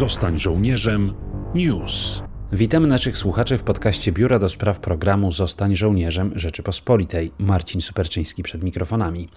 Zostań żołnierzem. News. Witamy naszych słuchaczy w podcaście Biura do Spraw Programu Zostań Żołnierzem Rzeczypospolitej. Marcin Superczyński przed mikrofonami.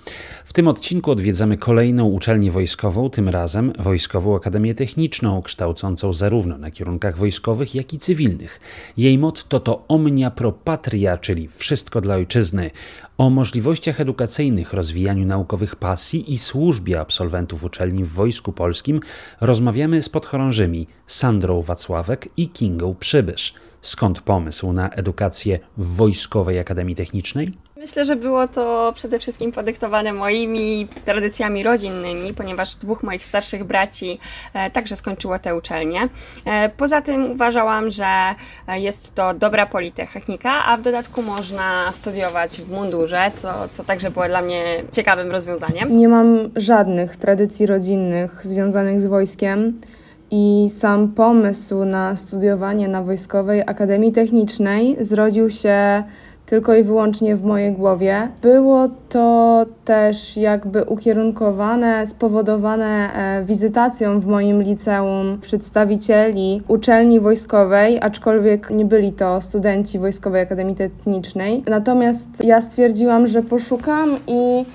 W tym odcinku odwiedzamy kolejną uczelnię wojskową, tym razem Wojskową Akademię Techniczną, kształcącą zarówno na kierunkach wojskowych, jak i cywilnych. Jej motto to Omnia Pro Patria, czyli wszystko dla ojczyzny. O możliwościach edukacyjnych, rozwijaniu naukowych pasji i służbie absolwentów uczelni w Wojsku Polskim rozmawiamy z podchorążymi Sandrą Wacławek i Kingą Przybysz. Skąd pomysł na edukację w Wojskowej Akademii Technicznej? Myślę, że było to przede wszystkim podyktowane moimi tradycjami rodzinnymi, ponieważ dwóch moich starszych braci e, także skończyło tę uczelnię. E, poza tym uważałam, że jest to dobra politechnika, a w dodatku można studiować w mundurze, co, co także było dla mnie ciekawym rozwiązaniem. Nie mam żadnych tradycji rodzinnych związanych z wojskiem i sam pomysł na studiowanie na Wojskowej Akademii Technicznej zrodził się tylko i wyłącznie w mojej głowie. Było to też jakby ukierunkowane, spowodowane e, wizytacją w moim liceum przedstawicieli uczelni wojskowej, aczkolwiek nie byli to studenci Wojskowej Akademii Technicznej. Natomiast ja stwierdziłam, że poszukam i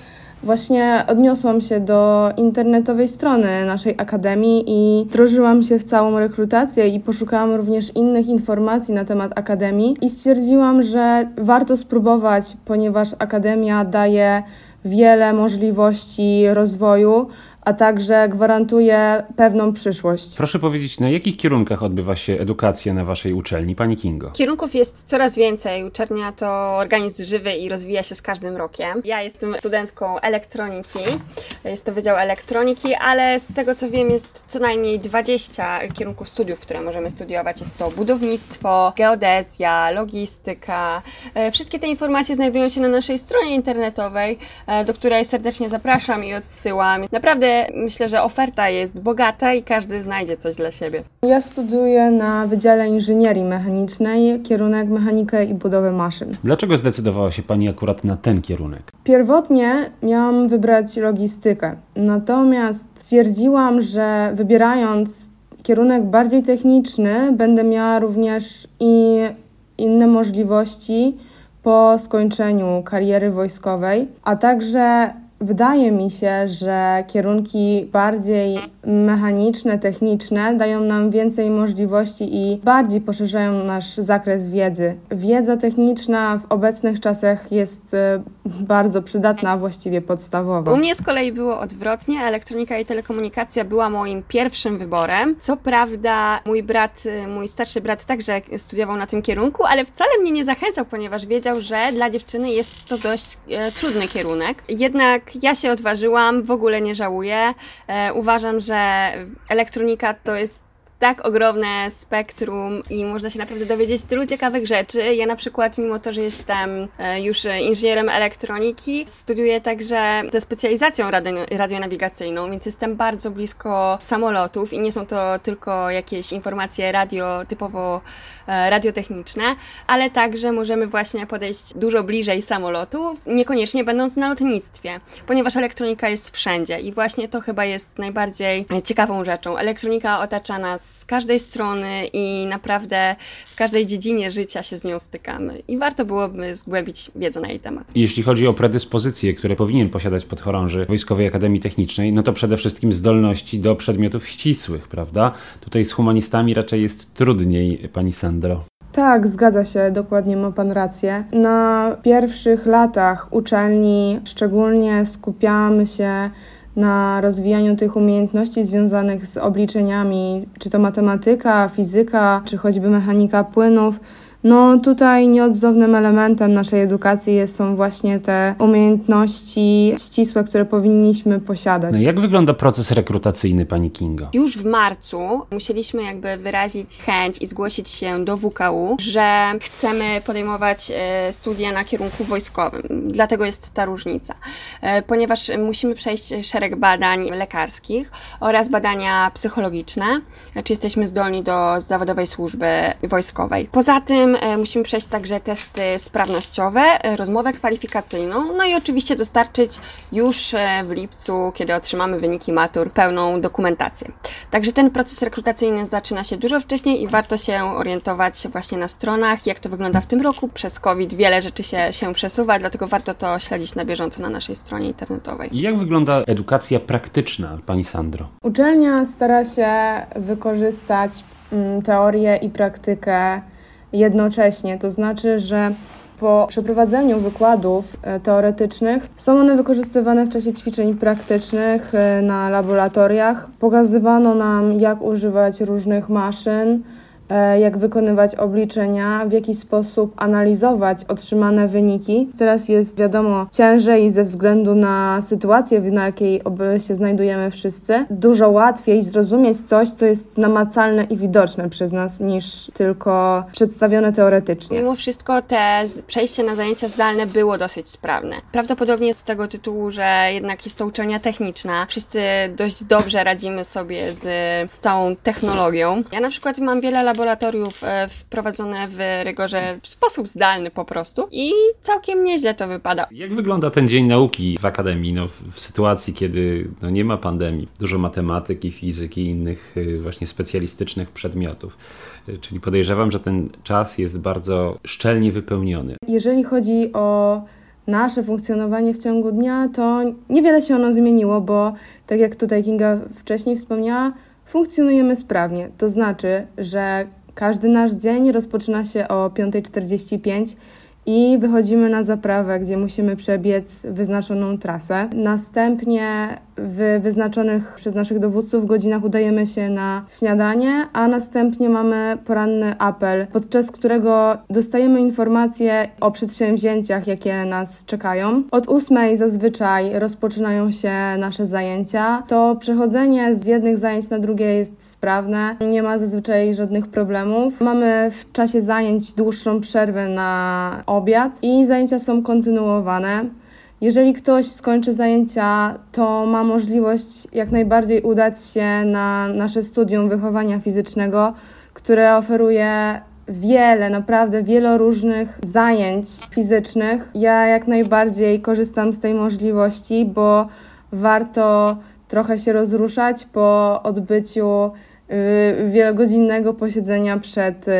Właśnie odniosłam się do internetowej strony naszej akademii i wdrożyłam się w całą rekrutację i poszukałam również innych informacji na temat akademii i stwierdziłam, że warto spróbować, ponieważ akademia daje wiele możliwości rozwoju, a także gwarantuje pewną przyszłość. Proszę powiedzieć, na jakich kierunkach odbywa się edukacja na Waszej uczelni, Pani Kingo? Kierunków jest coraz więcej. Uczelnia to organizm żywy i rozwija się z każdym rokiem. Ja jestem studentką elektroniki, jest to Wydział Elektroniki, ale z tego co wiem jest co najmniej 20 kierunków studiów, które możemy studiować. Jest to budownictwo, geodezja, logistyka. E, wszystkie te informacje znajdują się na naszej stronie internetowej, e, do której serdecznie zapraszam i odsyłam. Naprawdę myślę, że oferta jest bogata i każdy znajdzie coś dla siebie. Ja studiuję na Wydziale Inżynierii Mechanicznej, kierunek mechanika i budowę maszyn. Dlaczego zdecydowała się Pani akurat na ten kierunek? Pierwotnie miałam wybrać logistykę, natomiast stwierdziłam, że wybierając kierunek bardziej techniczny, będę miała również i inne możliwości po skończeniu kariery wojskowej, a także Wydaje mi się, że kierunki bardziej mechaniczne, techniczne dają nam więcej możliwości i bardziej poszerzają nasz zakres wiedzy. Wiedza techniczna w obecnych czasach jest e, bardzo przydatna, właściwie podstawowa. U mnie z kolei było odwrotnie. Elektronika i telekomunikacja była moim pierwszym wyborem. Co prawda, mój brat, e, mój starszy brat także studiował na tym kierunku, ale wcale mnie nie zachęcał, ponieważ wiedział, że dla dziewczyny jest to dość e, trudny kierunek. Jednak ja się odważyłam, w ogóle nie żałuję. E, uważam, że elektronika to jest tak ogromne spektrum i można się naprawdę dowiedzieć tylu ciekawych rzeczy. Ja na przykład, mimo to, że jestem e, już inżynierem elektroniki, studiuję także ze specjalizacją radio, radionawigacyjną, więc jestem bardzo blisko samolotów i nie są to tylko jakieś informacje radio typowo e, radiotechniczne, ale także możemy właśnie podejść dużo bliżej samolotu, niekoniecznie będąc na lotnictwie, ponieważ elektronika jest wszędzie i właśnie to chyba jest najbardziej ciekawą rzeczą. Elektronika otacza nas z każdej strony i naprawdę w każdej dziedzinie życia się z nią stykamy. I warto byłoby zgłębić wiedzę na jej temat. Jeśli chodzi o predyspozycje, które powinien posiadać podchorąży Wojskowej Akademii Technicznej, no to przede wszystkim zdolności do przedmiotów ścisłych, prawda? Tutaj z humanistami raczej jest trudniej, pani Sandro. Tak, zgadza się, dokładnie ma Pan rację. Na pierwszych latach uczelni szczególnie skupiamy się na rozwijaniu tych umiejętności związanych z obliczeniami, czy to matematyka, fizyka, czy choćby mechanika płynów. No tutaj nieodzownym elementem naszej edukacji są właśnie te umiejętności ścisłe, które powinniśmy posiadać. No jak wygląda proces rekrutacyjny Pani Kingo? Już w marcu musieliśmy jakby wyrazić chęć i zgłosić się do WKU, że chcemy podejmować e, studia na kierunku wojskowym. Dlatego jest ta różnica. E, ponieważ musimy przejść szereg badań lekarskich oraz badania psychologiczne, czy jesteśmy zdolni do zawodowej służby wojskowej. Poza tym tym musimy przejść także testy sprawnościowe, rozmowę kwalifikacyjną, no i oczywiście dostarczyć już w lipcu, kiedy otrzymamy wyniki matur, pełną dokumentację. Także ten proces rekrutacyjny zaczyna się dużo wcześniej i warto się orientować właśnie na stronach, jak to wygląda w tym roku. Przez COVID wiele rzeczy się, się przesuwa, dlatego warto to śledzić na bieżąco na naszej stronie internetowej. Jak wygląda edukacja praktyczna, Pani Sandro? Uczelnia stara się wykorzystać mm, teorię i praktykę jednocześnie, to znaczy, że po przeprowadzeniu wykładów e, teoretycznych są one wykorzystywane w czasie ćwiczeń praktycznych e, na laboratoriach. Pokazywano nam, jak używać różnych maszyn, jak wykonywać obliczenia, w jaki sposób analizować otrzymane wyniki. Teraz jest wiadomo ciężej ze względu na sytuację, na jakiej oby się znajdujemy wszyscy. Dużo łatwiej zrozumieć coś, co jest namacalne i widoczne przez nas, niż tylko przedstawione teoretycznie. Mimo wszystko te przejście na zajęcia zdalne było dosyć sprawne. Prawdopodobnie z tego tytułu, że jednak jest to uczelnia techniczna. Wszyscy dość dobrze radzimy sobie z, z całą technologią. Ja na przykład mam wiele laboratoriów laboratoriów e, wprowadzone w rygorze w sposób zdalny po prostu i całkiem nieźle to wypada. Jak wygląda ten dzień nauki w akademii, no, w sytuacji, kiedy no, nie ma pandemii, dużo matematyki, fizyki i innych y, właśnie specjalistycznych przedmiotów? Y, czyli podejrzewam, że ten czas jest bardzo szczelnie wypełniony. Jeżeli chodzi o nasze funkcjonowanie w ciągu dnia, to niewiele się ono zmieniło, bo tak jak tutaj Kinga wcześniej wspomniała, funkcjonujemy sprawnie. To znaczy, że każdy nasz dzień rozpoczyna się o 5.45 i wychodzimy na zaprawę, gdzie musimy przebiec wyznaczoną trasę. Następnie w wyznaczonych przez naszych dowódców godzinach udajemy się na śniadanie, a następnie mamy poranny apel, podczas którego dostajemy informacje o przedsięwzięciach, jakie nas czekają. Od ósmej zazwyczaj rozpoczynają się nasze zajęcia. To przechodzenie z jednych zajęć na drugie jest sprawne, nie ma zazwyczaj żadnych problemów. Mamy w czasie zajęć dłuższą przerwę na obiad i zajęcia są kontynuowane. Jeżeli ktoś skończy zajęcia, to ma możliwość jak najbardziej udać się na nasze studium wychowania fizycznego, które oferuje wiele, naprawdę wiele różnych zajęć fizycznych. Ja jak najbardziej korzystam z tej możliwości, bo warto trochę się rozruszać po odbyciu wielogodzinnego posiedzenia przed y,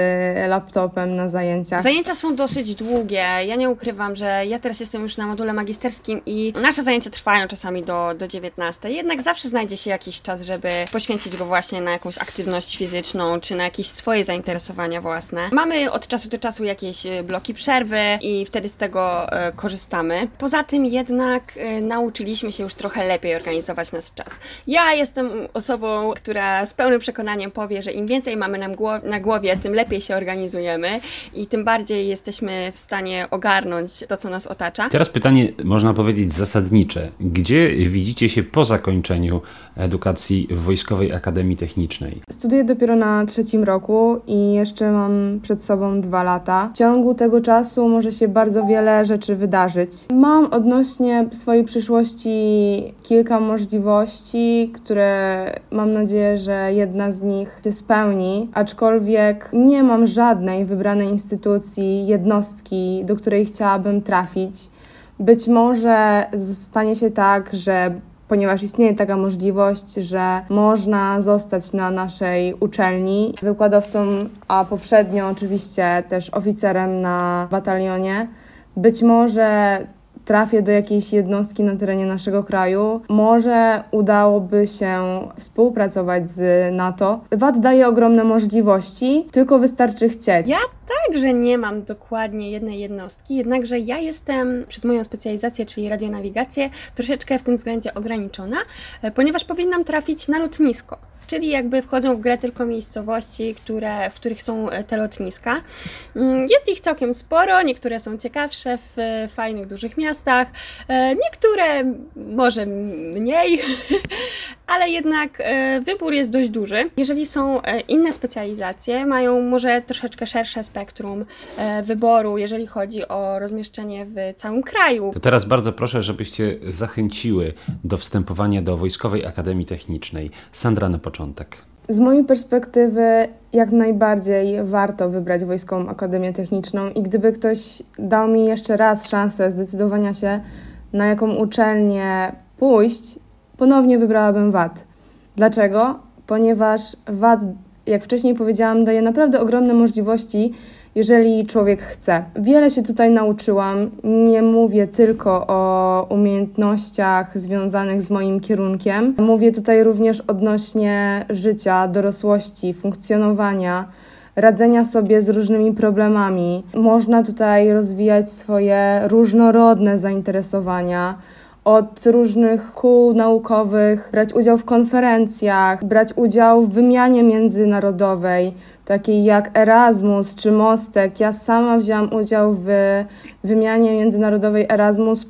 laptopem na zajęciach. Zajęcia są dosyć długie. Ja nie ukrywam, że ja teraz jestem już na module magisterskim i nasze zajęcia trwają czasami do, do 19. Jednak zawsze znajdzie się jakiś czas, żeby poświęcić go właśnie na jakąś aktywność fizyczną czy na jakieś swoje zainteresowania własne. Mamy od czasu do czasu jakieś y, bloki przerwy i wtedy z tego korzystamy. Poza tym jednak nauczyliśmy się już trochę lepiej organizować nasz czas. Ja jestem osobą, która z pełnym przekonaniem przekonaniem powie, że im więcej mamy na, głow na głowie, tym lepiej się organizujemy i tym bardziej jesteśmy w stanie ogarnąć to, co nas otacza. Teraz pytanie, można powiedzieć, zasadnicze. Gdzie widzicie się po zakończeniu edukacji w Wojskowej Akademii Technicznej? Studiuję dopiero na trzecim roku i jeszcze mam przed sobą dwa lata. W ciągu tego czasu może się bardzo wiele rzeczy wydarzyć. Mam odnośnie swojej przyszłości kilka możliwości, które mam nadzieję, że jedna z nich się spełni, aczkolwiek nie mam żadnej wybranej instytucji, jednostki, do której chciałabym trafić. Być może stanie się tak, że ponieważ istnieje taka możliwość, że można zostać na naszej uczelni wykładowcą, a poprzednio oczywiście też oficerem na batalionie. Być może trafię do jakiejś jednostki na terenie naszego kraju, może udałoby się współpracować z NATO. WAD daje ogromne możliwości, tylko wystarczy chcieć. Ja także nie mam dokładnie jednej jednostki, jednakże ja jestem przez moją specjalizację, czyli radionawigację, troszeczkę w tym względzie ograniczona, e, ponieważ powinnam trafić na lotnisko czyli jakby wchodzą w grę tylko miejscowości, które, w których są e, te lotniska. Mm, jest ich całkiem sporo, niektóre są ciekawsze w fajnych, dużych miastach, e, niektóre może mniej, ale jednak e, wybór jest dość duży. Jeżeli są inne specjalizacje, mają może troszeczkę szersze spektrum wyboru, jeżeli chodzi o rozmieszczenie w całym kraju. To teraz bardzo proszę, żebyście zachęciły do wstępowania do Wojskowej Akademii Technicznej. Sandra na początek początek? Z mojej perspektywy jak najbardziej warto wybrać Wojskową Akademię Techniczną i gdyby ktoś dał mi jeszcze raz szansę zdecydowania się, na jaką uczelnię pójść, ponownie wybrałabym WAT. Dlaczego? Ponieważ WAT, jak wcześniej powiedziałam, daje naprawdę ogromne możliwości jeżeli człowiek chce. Wiele się tutaj nauczyłam. Nie mówię tylko o umiejętnościach związanych z moim kierunkiem. Mówię tutaj również odnośnie życia, dorosłości, funkcjonowania radzenia sobie z różnymi problemami. Można tutaj rozwijać swoje różnorodne zainteresowania od różnych kół naukowych, brać udział w konferencjach, brać udział w wymianie międzynarodowej, takiej jak Erasmus czy Mostek. Ja sama wzięłam udział w wymianie międzynarodowej Erasmus,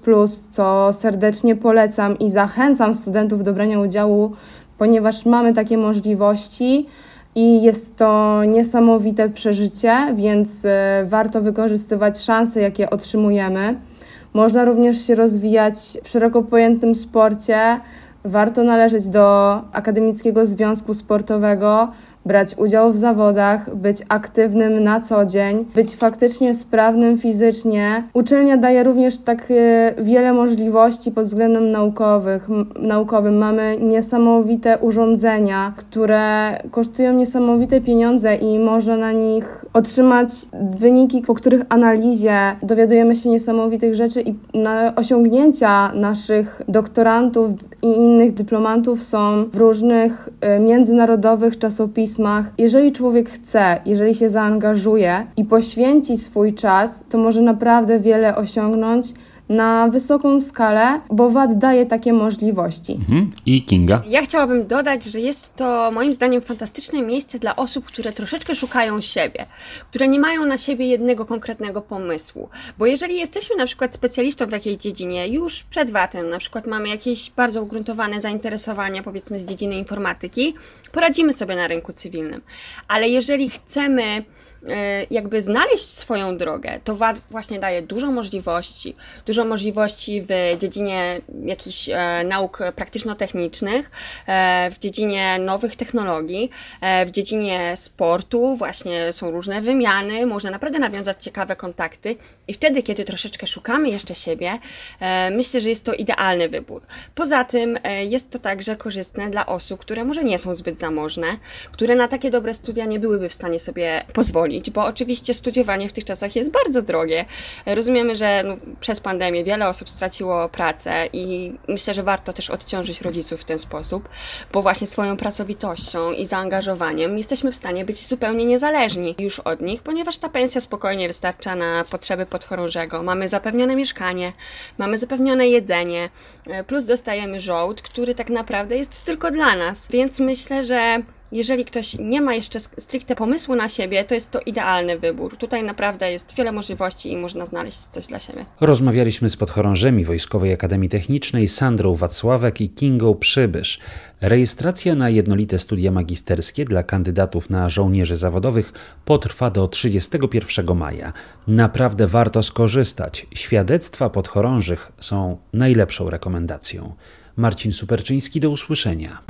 co serdecznie polecam i zachęcam studentów do brania udziału, ponieważ mamy takie możliwości. I jest to niesamowite przeżycie, więc e, warto wykorzystywać szanse, jakie otrzymujemy. Można również się rozwijać w szeroko pojętym sporcie. Warto należeć do Akademickiego Związku Sportowego, brać udział w zawodach, być aktywnym na co dzień, być faktycznie sprawnym fizycznie. Uczelnia daje również tak e, wiele możliwości pod względem naukowych, naukowym. Mamy niesamowite urządzenia, które kosztują niesamowite pieniądze i można na nich otrzymać wyniki, po których analizie dowiadujemy się niesamowitych rzeczy i na osiągnięcia naszych doktorantów i innych dyplomantów są w różnych e, międzynarodowych czasopismach pismach. Jeżeli człowiek chce, jeżeli się zaangażuje i poświęci swój czas, to może naprawdę wiele osiągnąć na wysoką skalę, bo WAD daje takie możliwości. Mhm. I Kinga? Ja chciałabym dodać, że jest to moim zdaniem fantastyczne miejsce dla osób, które troszeczkę szukają siebie, które nie mają na siebie jednego konkretnego pomysłu. Bo jeżeli jesteśmy na przykład specjalistą w jakiejś dziedzinie już przed VAT-em, na przykład mamy jakieś bardzo ugruntowane zainteresowania, powiedzmy z dziedziny informatyki, poradzimy sobie na rynku cywilnym. Ale jeżeli chcemy jakby znaleźć swoją drogę, to WAD właśnie daje dużo możliwości, dużo możliwości w dziedzinie jakichś e, nauk praktyczno-technicznych, e, w dziedzinie nowych technologii, w dziedzinie sportu, właśnie są różne wymiany, można naprawdę nawiązać ciekawe kontakty. I wtedy, kiedy troszeczkę szukamy jeszcze siebie, myślę, że jest to idealny wybór. Poza tym jest to także korzystne dla osób, które może nie są zbyt zamożne, które na takie dobre studia nie byłyby w stanie sobie pozwolić, pozwolić, bo oczywiście studiowanie w tych czasach jest bardzo drogie. Rozumiemy, że no, przez pandemię wiele osób straciło pracę i myślę, że warto też odciążyć rodziców w ten sposób, bo właśnie swoją pracowitością i zaangażowaniem jesteśmy w stanie być zupełnie niezależni już od nich, ponieważ ta pensja spokojnie wystarcza na potrzeby podchorążego. Mamy zapewnione mieszkanie, mamy zapewnione jedzenie, plus dostajemy żołd, który tak naprawdę jest tylko dla nas. Więc myślę, że jeżeli ktoś nie ma jeszcze stricte pomysłu na siebie, to jest to idealny wybór. Tutaj naprawdę jest wiele możliwości i można znaleźć coś dla siebie. Rozmawialiśmy z podchorążymi Wojskowej Akademii Technicznej Sandrą Wacławek i Kingą Przybysz. Rejestracja na jednolite studia magisterskie dla kandydatów na żołnierzy zawodowych potrwa do 31 maja. Naprawdę warto skorzystać. Świadectwa podchorążych są najlepszą rekomendacją. Marcin Superczyński, do usłyszenia.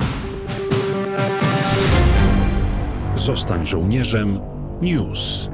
Zostań żołnierzem. News.